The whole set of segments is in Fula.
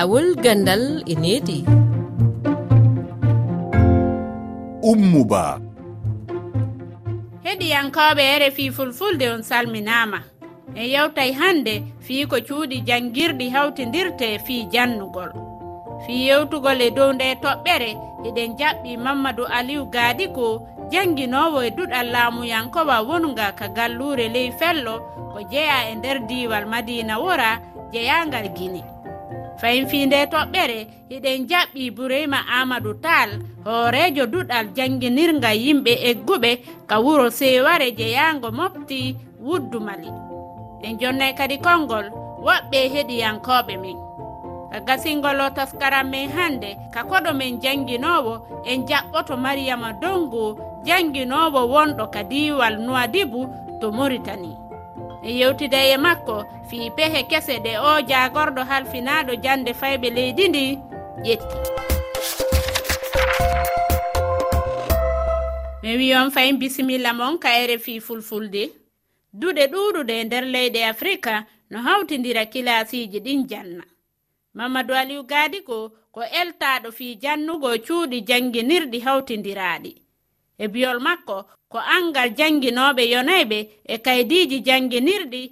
lawol gandal e needi. Ummuba. Heɗiyankoɓe rfi fulfulde on salminama en yewtay hande fii ko cuuɗi janngirɗi hawtindirte fii jannugol. Fii yewtugol e dow nde toɓɓere eɗen jaɓɓi mamadou aliou gaadi ko jannginowo e duɗal laamuyankowa wonga ka gallure ley fello ko jeeya e nder diwal madina wora jeyangal guine fayin finde toɓɓere eɗen jaɓɓi burema amadou tal hoorejo duɗal janguinirga yimɓe egguɓe ka wuro seware jeyango mofti wuddumali en jonnay kadi konngol woɓɓe heɗiyankoɓe men o taskaram men hande ka koɗo men jannginowo en jaɓɓoto mariyama dongo janguinowo wonɗo ka diwal nuwadibu to moritani yewtida e makko fii pehe kese ɗe o jagorɗo halfinaɗo jande fayɓe leydi ndi ƴetti mi wiyon fayin bisimilla mon ka fi fulfulde. Duɗe ɗuɗuɗe e nder leyɗe afrika no hawtidira kilasiji ɗin janna. Mamadou aliou gadigo ko eltaɗo fi jannugo cuuɗi janginirɗi hawtidiraɗi e biyol makko ko angal janginooɓe yonayɓe e kaydiiji janginirɗi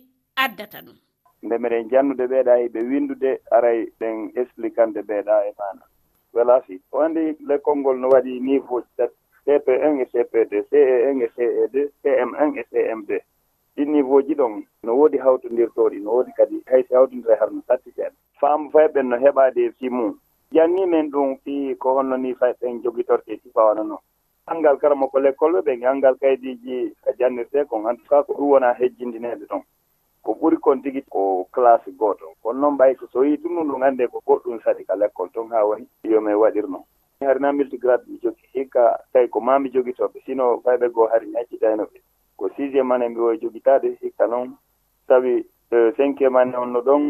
addata ɗum. Nde miɗen jannude ɓeeɗa e ɓe windude aray ɗen explicande ɓeeɗa e maana. Welasi o anndi lekkol ngol no waɗi niveau tat cp1 e cp2 ce1 e ce2 cm1 e cm2 e ɗi niveau ji ɗon no woodi hawtondirtoɗi no woodi kadi haysi si hawtondira harno sattiteɗe faamu fayɓen no heɓaade fi mum jannimen ɗum fii ko honno ni fayɓen jogitorte sifawana noon anngal kara makko l'école ɓe ɓe anngal kaydiiji ka jannirtee kon en tout cas ko ɗum wonaa hejjindineede ɗon ko ɓuri kon tigi ko classe gooto kono noon ɓay so yii ɗum ɗum ɗum annde ko goɗɗum saɗi ka l'école ton haa wayi yomi waɗirnoo harina multigrade mi jogii hikka tawi ko maa mi jogitooɓe sino fayɓe goo hari mi accitaynoɓe ko sixiéme ane mbi woye jogitaade hikka noon sabi e, cinquiéme ane onno ɗon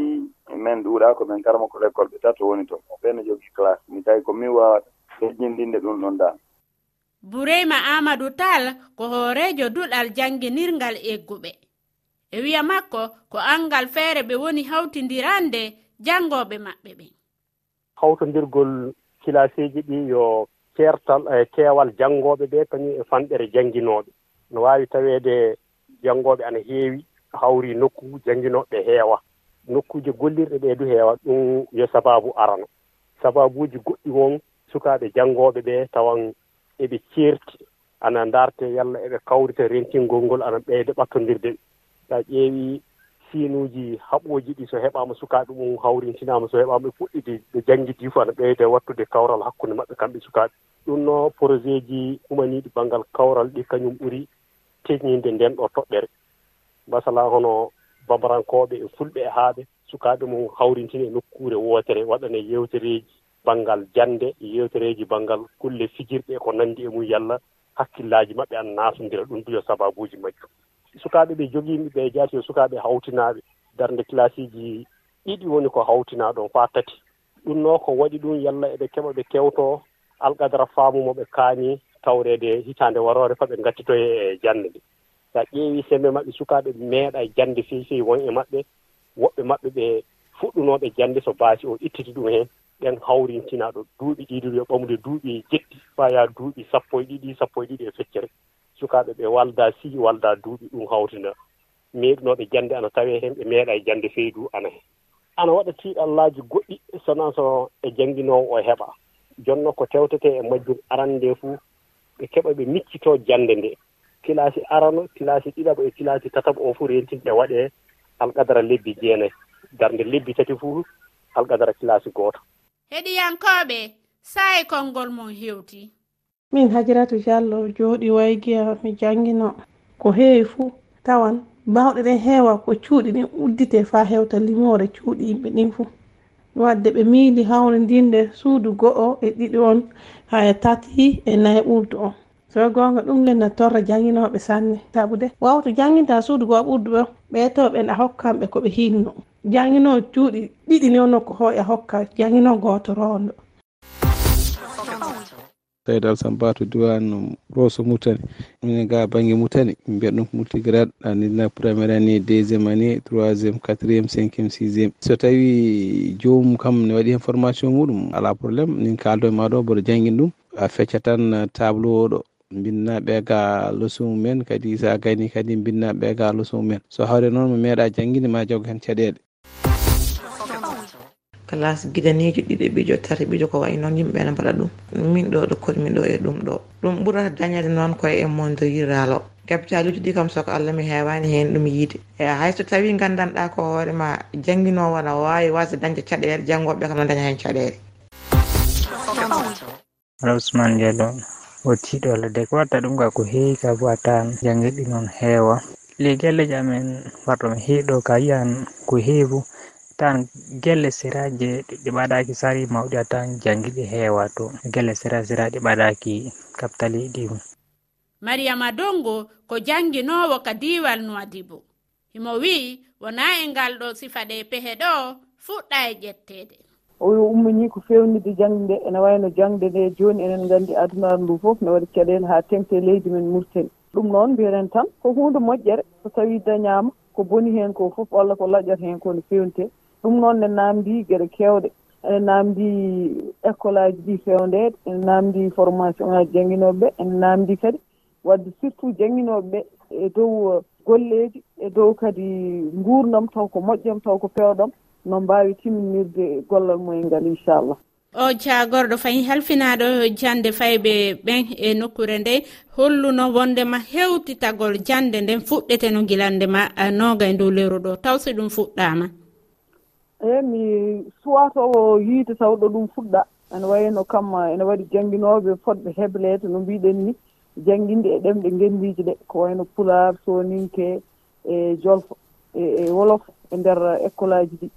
min ɗuuɗaa ko min karama ko l'école ɓe tato woni toon. Ɓeene jogii classe. Mi tawi ko min waawata hejjindinde ɗum ɗon daan. bureyma amadou tal ko hoorejo duɗal janginirgal egguɓe. E wiya makko ko angal feere ɓe woni hawtidirande jangoɓe maɓɓe ɓen hawtodirgol kilaseji ɗi yo kertal e keewal janngoɓe ɓe kañum e fanɗere jannginoɓe no wawi taweede janngoɓe ana heewi hawri nokku jannginoɓe heewa. Nokkuji gollirɗe ɓe du heewa ɗum yo sababu arana. Sababuji goɗɗi won sukaɓe janngooɓe ɓe tawan eɓe ceerti ana ndarte yalla eɓe kawrita rentingol ngol ana ɓeyde ɓattondirde. Ɓe so a ƴeewi siinuuji haɓooji ɗi so heɓaama sukaaɓe mum hawrintinaama so heɓaama ɓe fuɗɗiti ɓe janngidii fof ana ɓeyde wattude kawral hakkunde maɓɓe kamɓe sukaaɓe. Ɗum no projet ji umaniiɗi baŋngal kawral ɗi kañum ɓuri teññinde ndeen ɗo toɓɓere. Masala hono bambarankoɓe e fulɓe e haaɓe sukaaɓe mum hawrintini e nokkuure wootere waɗane yewtereeji banggal jande yewtereji banggal kulle fijirɗe ko nandi e mum yalla hakkillaji maɓɓe an natodira ɗum ɗo yo sababuji majjum. Sukaaɓe ɓe jogiimi ɓe jaati yo sukaaɓe hawtinaaɓe. Darnde classe ji ɗiɗi woni ko hawtinaa ɗon faa tati. Ɗum noo ko waɗi ɗum yalla eɓe keɓa ɓe kewtoo alqadara faamumo ɓe kaani tawreede hitaande waroore fa ɓe ngattitoye e jannde nde. So a ƴeewii sembe maɓɓe sukaaɓe meeɗa e jannde fewi fewi won e maɓɓe woɓɓe maɓɓe ɓe fuɗɗunooɓe jannde so baasi o ittiti ɗum heen. ɗen hawrintina ɗo duuɓi ɗiɗi yo ɓamude duuɓi e jetti faya duuɓi sappo e ɗiɗi sappo e ɗiɗi e feccere. Sukaaɓe ɓe walda si walda duuɓi ɗum hawtina. Meeɗinooɓe jannde ana tawee heen ɓe meeɗa e jannde feydu ana heen ana waɗa tiiɗallaaji goɗɗi sona so e jannginoowo o heɓa. Jonno ko tewtetee e majjum arande nde fuu ɓe keɓa ɓe miccitoo jannde nde. Kilasi arano kilasi ɗiɗaɓo e kilasi tataɓo o fuu rentinɗe waɗee alqadara lebbi jeenayi darnde lebbi tati fuu alqadara kilasi gooto. heɗiyankoɓe sa'i konngol mon hewti. Min hajiratu diallo jooɗi waygiya mi jangino. Ko heewi fuu tawan bawɗe ɗen heewa ko cuuɗi ɗin uddite fa hewta limore cuuɗi yimɓe ɗin fuu wadde ɓe miili hawridinde suudu go'o e ɗiɗi on haa tati e nayi ɓurdu on. So gonga ɗum lenna torra janginoɓe sanne. Sabude wawto janginta suudu goo ɓurdu ɓe ɓeytoɓen a hokkanɓe koɓe hinno jangino cuuɗi ɗiɗi ni onno ko hoya e hokka jangino goto rondo seydi alsambatu diwan roso mutani. Minen ga banggue mutani min e mbiyata ɗum multigrade anina premiére année deuxiéme année troisiéme quatriéme cinquiéme sixiéme so tawi jomum kam ne waɗi hen formation muɗum ala probléme min kaldo e maɗo mboɗo jangguin ɗum. A fecca tan table oɗo binnaɓe ga leçon mumen kadi sa gani kadi binnaɓe ga leçon mumen. So hawre noon mi meeɗa jangguinde ma jogo hen caɗele classe gidaniji ɗiɗi ɓijo tati ɓijo ko way noon yimɓe ne mbaɗa ɗum. Min ɗo ɗo koɗmi ɗo e ɗum ɗo. Ɗum ɓurata dañade noon koye e monde mondoyiralo kapitaliji ɗi kam soko allah mi hewani hen ɗum yiide. E hayso tawi gandanɗa ko hoorema jangguinowo ne wawi wasde dañde caɗele janggoɓe kam ne daña hen caɗele ala ousmane diallo o tiiɗo allah de ko watta ɗum ga ko heewi ka bo a tawan jangguiɗi noon heewa. Ley galleji amen warɗo mi heeɗo ka yiyan ko heewu tan gelle sera je ɗe ɓadaki sari mawɗi a tan jangiɗi heewa to gelle sera sera ɗi ɓaɗaki kaptali ɗi mariyama dongo ko janginowo ka diwal nuwadibo himo wi'i wona e ngal ɗo sifa ɗe pehe ɗo fuɗɗa e ƴettede. Oyo ummini ko fewnide jangde nde ene wayno jangde nde joni enen gandi adunaru ndu foof ne waɗi caɗele ha tengte leydi men murteni ɗum noon mbiren tan ko hunde moƴƴere so tawi dañama ko boni hen ko foof walla ko laƴat hen ko no fewnite ɗum noon ne namdi gueɗe kewɗe ene namdi école aji ɗi fewndede ene namdi formation ngaji jangguinoɓe ɓe ene namdi kadi. Wadde surtout jangguinoɓe ɓe e dow golleji e dow kadi gurdam taw ko moƴƴam taw ko pewɗam no mbawi timminirde gollal mumen ngal inchallah. O jagorɗo fayi halfinaɗo jande fayɓe ɓen e nokkure nde holluno wondema hewtitagol jande nden fuɗɗete no guilande ma eh, noga e dow lewru ɗo taw so ɗum fuɗɗama. eyi mi suwatowo yiide taw ɗo ɗum fuɗɗa. Ene wayno kam ene waɗi jangguinoɓe fodɓe heblede no mbiɗen ni jangguinde e ɗemɗe guendiji ɗe. Ko wayno puular soninke e jolfo e, e wolof e nder école aji ɗi.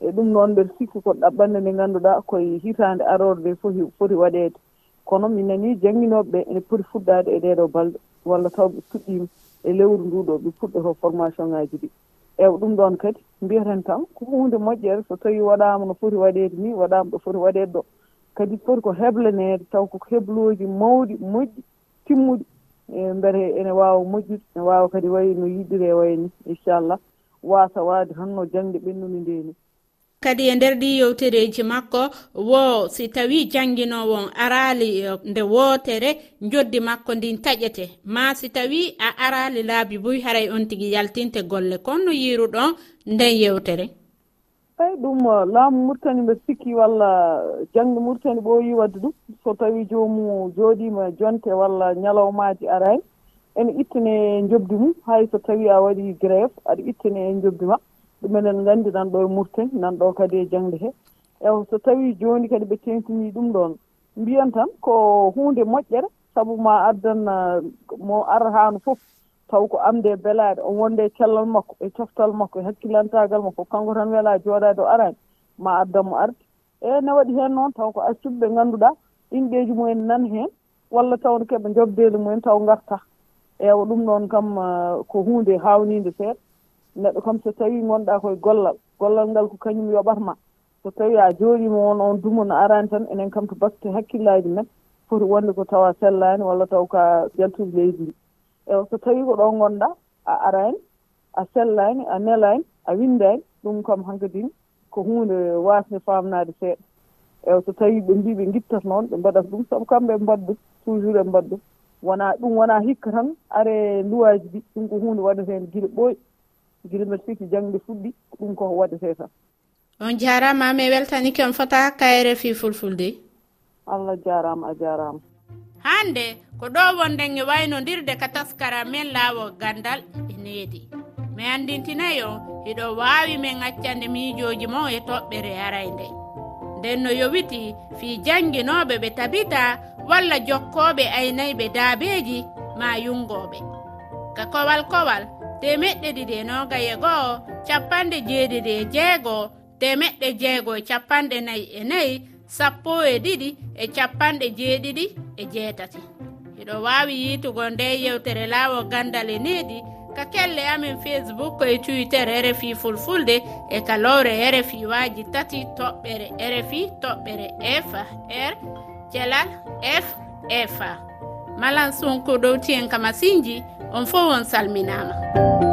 E ɗum noon mbeɗa sikki ko ɗaɓɓanɗe nde ngannduɗaa koye hitande arore nde foti foti waɗeede. Kono mi nanii nani jangguinoɓeɓe ene poti fuɗɗade e ɗeɗo balɗe. Walla taw ɓe puɗɗima e lewru ndu ɗo ɓe puɗɗoto formation :fra ngaji ɗi. eywa ɗum ɗon kadi mbiyaten tan ko hunde moƴƴere so tawi waɗama no foti waɗede ni waɗama ɗo foti waɗede ɗo. Kadi foti ko heblanede taw koko hebloji mawɗi moƴƴi timmuɗi. E beete ene wawa moƴƴude ene wawa kadi wayi no yiɗiri wayni inchallah. Wasa wade tan no jangde ɓennude nde ni kadi e nder ɗi yewtereji makko wo si tawi jangguinowon arali e, nde wootere joddi makko ndin taƴete. Ma si tawi a arali laabi boy haray on tigui yaltinte golle. Kon no yiruɗon nden yewtere? Eyi ɗum e, laamu murtani mbe sikki walla jangde murtani ɓooyi wadde ɗum. So tawi joomum jooɗima jonte walla ñalawmaaji arani ene ittane jobdi mum. Hay so tawi a waɗi grève aɗa ittane e jobdi ma. ɗum enen gandi nan ɗo e murten nan ɗo kadi e jangde he. Ew so tawi joni kadi ɓe tengtini ɗum ɗon mbiyan tan ko hunde moƴƴere saabu ma addan uh, mo ara hano foof taw ko amde belade o wonde e cellal makko e coftal makko e hakkillantagal makko kanko tan wela jooɗade o arani ma addan mo arde e ne waɗi hen noon taw ko accuɓe ganduɗa inɗeji mumen nan hen walla tawne keɓe jobdeli mumen taw garta ewa ɗum ɗon kam uh, ko hunde hawnide seeɗa. neɗɗo kam so tawi gonɗa koye gollal gollal ngal ko kañum yoɓatma so tawi a jooɗima won on dumo no arani tan enen kam to batte hakkillaji men foti wonde ko tawa sellani walla taw ka jaltude leydi ndi. Eyo so tawi ko ɗon gonɗa a arani a sellani a nelani a windani ɗum kam hankadin ko hunde wasde famnade seeɗa. Eyi so tawi ɓe mbi ɓe guittat noon ɓe mbaɗat ɗum saabu kamɓe mbaɗ ɗum toujours ɓe mbaɗ ɗum. Wona ɗum wona hikka tan are luwaji ɗi ɗum ko hunde waɗetede guiɗa ɓooyi. guila mbiɗa sikki jangde fuɗɗi ko ɗum koko waɗete tan on jarama mi weltanike on fota kayre fi fulfulde. Allah jarama a jarama. Hande ko ɗo wonden e waynodirde ka taskara men laawo gandal e needi. Mi andintinayo on hiɗo wawi min accande miijoji mon e toɓɓere arayde nden no yowiti fi janguinoɓe ɓe tabita walla jokkoɓe aynayɓe daabeji ma yungoɓe ka kowal kowal temeɗɗe ɗiɗi e noga e goho capanɗe jeeɗiɗi e jeego temeɗɗe jeego e capanɗe nayi e nayi sappo e ɗiɗi e capanɗe jeeɗiɗi e jeetati. Iɗo wawi yitugo nde yewtere laawo gandal e needi ka kelle amin facebook e twitter e rfi fulfulde e kalowre e rfi waji tati toɓɓere rfi toɓɓere f r thelal f efa malan sonko ɗowti en kama sinji on fo on salminama.